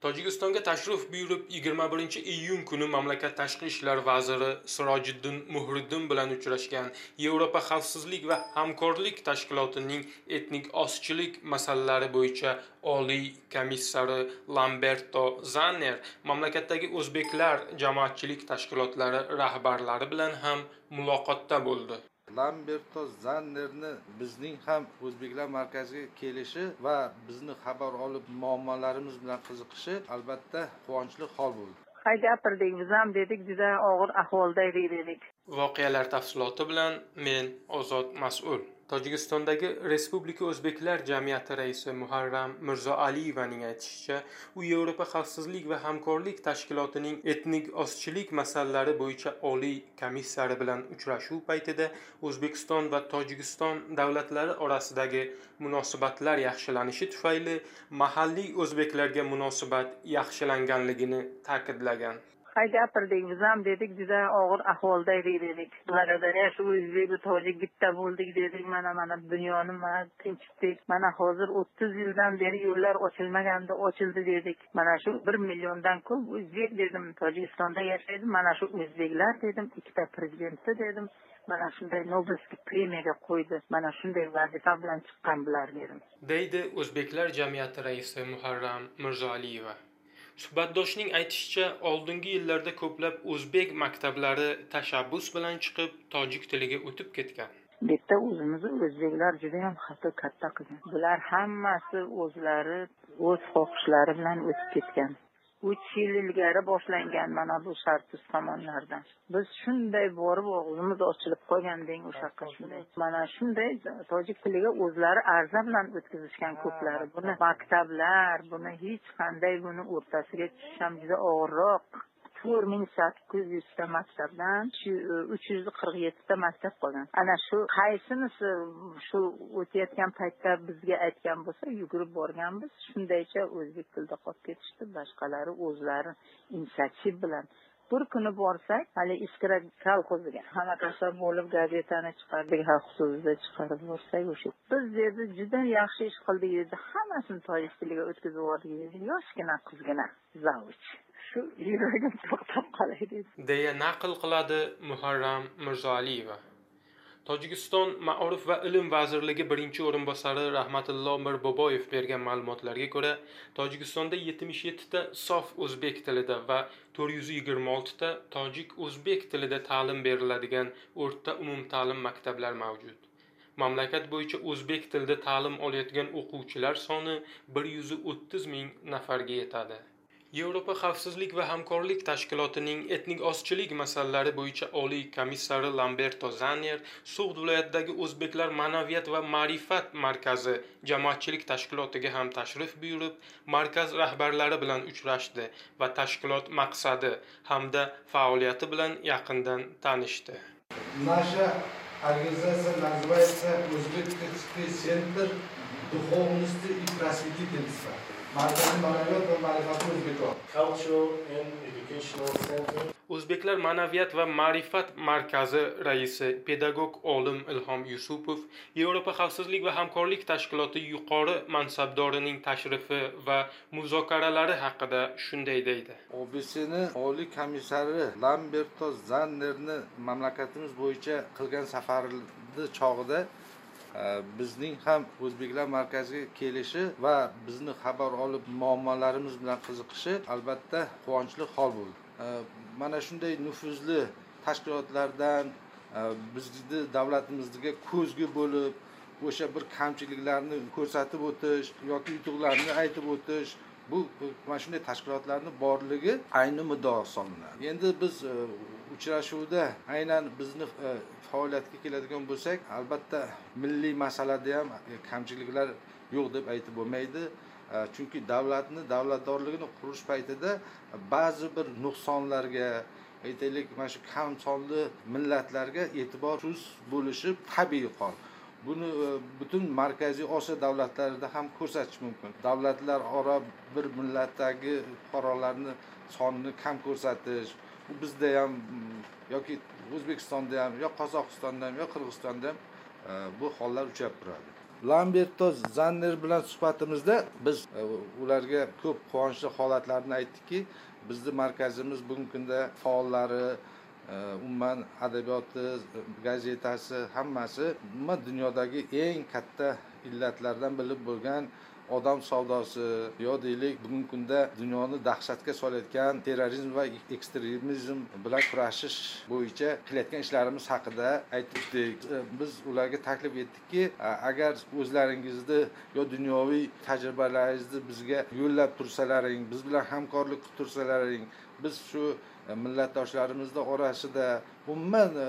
tojikistonga tashrif buyurib yigirma birinchi iyun kuni mamlakat tashqi ishlar vaziri sirojiddin muhriddin bilan uchrashgan yevropa xavfsizlik va hamkorlik tashkilotining etnik ozchilik masalalari bo'yicha oliy komissari lamberto zanner mamlakatdagi o'zbeklar jamoatchilik tashkilotlari rahbarlari bilan ham muloqotda bo'ldi. Lamberto zannerni bizning ham o'zbeklar markaziga kelishi va bizni xabar olib muammolarimiz bilan qiziqishi albatta quvonchli hol bo'ldi. Hay gapirdik biz ham dedik juda og'ir ahvolda edik dedik. Voqealar tafsiloti bilan men ozod mas'ul tojikistondagi respublika o'zbeklar jamiyati raisi muharram mirzoaliyevaning aytishicha u yevropa xavfsizlik va hamkorlik tashkilotining etnik ozchilik masalalari bo'yicha oliy komissari bilan uchrashuv paytida o'zbekiston va tojikiston davlatlari orasidagi munosabatlar yaxshilanishi tufayli mahalliy o'zbeklarga munosabat yaxshilanganligini ta'kidlagan. Hay ham dedik juda og'ir ahvolda edik dedik. Ularga shu o'zbeku tojik bitta bo'ldik dedik. Mana mana dunyoni mana tinchitdik. Mana hozir o'ttiz yildan beri yo'llar ochilmaganda ochildi dedik. Mana shu bir milliondan ko'p o'zbek dedim. Tojikistonda yashaydi. Mana shu o'zbeklar dedim. Ikkita prezidentni dedim. Mana shunday nobelskiy premiyaga qo'ydi. Mana shunday vazifa bilan chiqqan bular dedim. Deydi o'zbeklar jamiyati raisi muharram mirzoaliyeva suhbatdoshning aytishicha oldingi yillarda ko'plab o'zbek maktablari tashabbus bilan chiqib tojik tiliga o'tib ketgan. Bu yerda o'zimizni o'zbeklar judayam xato katta qilgan bular hammasi o'zlari o'z xohishlari bilan o'tib ketgan. Uch yil ilgari boshlangan mana bu shartsiz tomonlardan. Biz shunday borib og'zimiz ochilib qolgan deng o'sha yoqqa shunday. Mana shunday tojik tiliga o'zlari arza bilan o'tkazishgan ko'plari. Buni maktablar buni hech qanday buni o'rtasiga tushish ham juda og'irroq to'rt ming sakkiz yuzta maktabdan e, uch yuz qirq yettita maktab qolgan. Ana shu qaysinisi shu o'tayotgan paytda bizga aytgan bo'lsa yugurib borganmiz. Shundaycha o'zbek tilida qolib ketishdi. Boshqalari o'zlari inisiativ bilan bir kuni borsak hali iskra kolxoziga qanaqasa bo'lib gazetani chiqardik xalq so'zida chiqarib borsak o'sha biz dedi juda yaxshi ish qildik dedi hammasini tojik tiliga o'tkazib yubordik. Dedi yoshgina qizgina zavuch shu yuragim to'xtab qolay dedi deya naql qiladi muharram mirzoaliyeva tojikiston maorif va ilm vazirligi birinchi o'rinbosari rahmatullo mirboboyev bergan ma'lumotlarga ko'ra tojikistonda yetmish yettita sof o'zbek tilida va to'rt yuz yigirma oltita tojik o'zbek tilida ta'lim beriladigan o'rta umumta'lim maktablar mavjud. Mamlakat bo'yicha o'zbek tilida ta'lim olayotgan o'quvchilar soni bir yuz o'ttiz ming nafarga yetadi. Yevropa xavfsizlik va hamkorlik tashkilotining etnik ozchilik masalalari bo'yicha oliy komissari lamberto zanner sug'd viloyatidagi o'zbeklar ma'naviyat va ma'rifat markazi jamoatchilik tashkilotiga ham tashrif buyurib markaz rahbarlari bilan uchrashdi va tashkilot maqsadi hamda faoliyati bilan yaqindan tanishdi наша организация называется Узбекский центр духовности и просветительства. O'zbeklar ma'naviyat va ma'rifat markazi raisi pedagog olim ilhom yusupov yevropa xavfsizlik va hamkorlik tashkiloti yuqori mansabdorining tashrifi va muzokaralari haqida shunday deydi. Obsni oliy komissari lamberto zannerni mamlakatimiz bo'yicha qilgan safari chog'ida bizning ham o'zbeklar markaziga kelishi va bizni xabar olib muammolarimiz bilan qiziqishi albatta quvonchli hol bo'ldi. Mana shunday nufuzli tashkilotlardan e, bizni davlatimizga ko'zgu bo'lib o'sha bir kamchiliklarni ko'rsatib o'tish yoki yutuqlarni aytib o'tish bu mana shunday tashkilotlarni borligi ayni muddao hisoblanadi endi biz e, uchrashuvda aynan bizni e, faoliyatga keladigan bo'lsak albatta milliy masalada ham e, kamchiliklar yo'q deb aytib bo'lmaydi. E, chunki davlatni davlatdorligini qurish paytida ba'zi bir nuqsonlarga aytaylik mana shu kam sonli millatlarga e'tiborsiz bo'lishi tabiiy hol buni butun markaziy osiyo davlatlarida ham ko'rsatish mumkin. Davlatlar oro bir millatdagi fuqarolarni sonini kam ko'rsatish bizda ham yoki o'zbekistonda ham yo qozog'istonda ham yo qirg'izistonda ham e, bu hollar uchrab turadi. Lamberto zanner bilan suhbatimizda biz e, ularga ko'p quvonchli holatlarni aytdikki bizni markazimiz bugungi kunda faollari e, umuman adabiyoti gazetasi hammasi umuman dunyodagi eng katta illatlardan bilib bo'lgan odam savdosi yo deylik bugungi kunda dunyoni dahshatga solayotgan terrorizm va ekstremizm bilan kurashish bo'yicha qilayotgan ishlarimiz haqida aytdik e, biz ularga taklif etdikki agar o'zlaringizni yo dunyoviy tajribalaringizni bizga yo'llab tursalaring biz bilan hamkorlik qilib tursalaring biz shu e, millatdoshlarimizni orasida umuman e,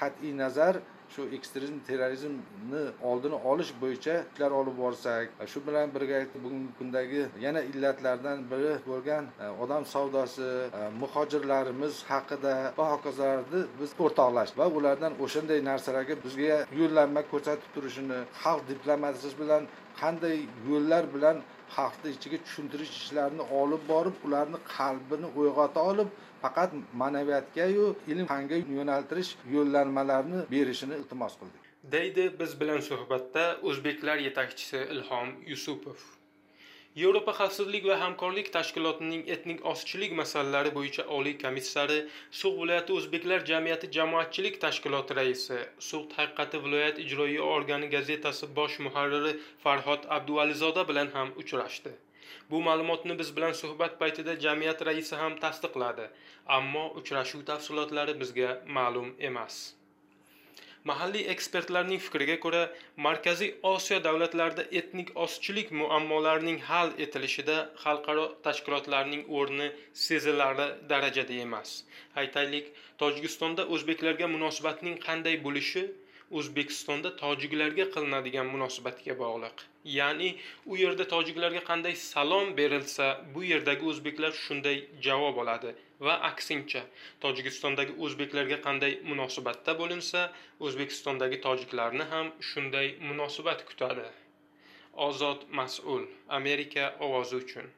qat'iy nazar shu ekstremizm terrorizmni oldini olish bo'yicha ishlar olib borsak shu bilan birga bugungi kundagi yana illatlardan biri bo'lgan e, odam savdosi e, muhojirlarimiz haqida va hokazolarni biz o'rtoqlash va ulardan o'shanday narsalarga bizga yo'llanma ko'rsatib turishini xalq diplomatiyasi bilan qanday yo'llar bilan xalqni ichiga tushuntirish ishlarini olib borib ularni qalbini uyg'ota olib faqat ma'naviyatgayu ilm fanga yo'naltirish yo'llanmalarini berishini iltimos qildik. Deydi biz bilan suhbatda o'zbeklar yetakchisi ilhom yusupov. Yevropa xavfsizlik va hamkorlik tashkilotining etnik ozchilik masalalari bo'yicha oliy komissari sug' viloyati o'zbeklar jamiyati jamoatchilik tashkiloti raisi sug' haqiqati viloyat ijroiya organi gazetasi bosh muharriri farhod abduvalizoda bilan ham uchrashdi. Bu ma'lumotni biz bilan suhbat paytida jamiyat raisi ham tasdiqladi ammo uchrashuv tafsilotlari bizga ma'lum emas. Mahalliy ekspertlarning fikriga ko'ra markaziy osiyo davlatlarida etnik ozchilik muammolarining hal etilishida xalqaro tashkilotlarning o'rni sezilarli darajada emas. Aytaylik tojikistonda o'zbeklarga munosabatning qanday bo'lishi o'zbekistonda tojiklarga qilinadigan munosabatga bog'liq. Ya'ni u yerda tojiklarga qanday salom berilsa bu yerdagi o'zbeklar shunday javob oladi. Va aksincha tojikistondagi o'zbeklarga qanday munosabatda bo'linsa o'zbekistondagi tojiklarni ham shunday munosabat kutadi. Ozod mas'ul amerika ovozi uchun.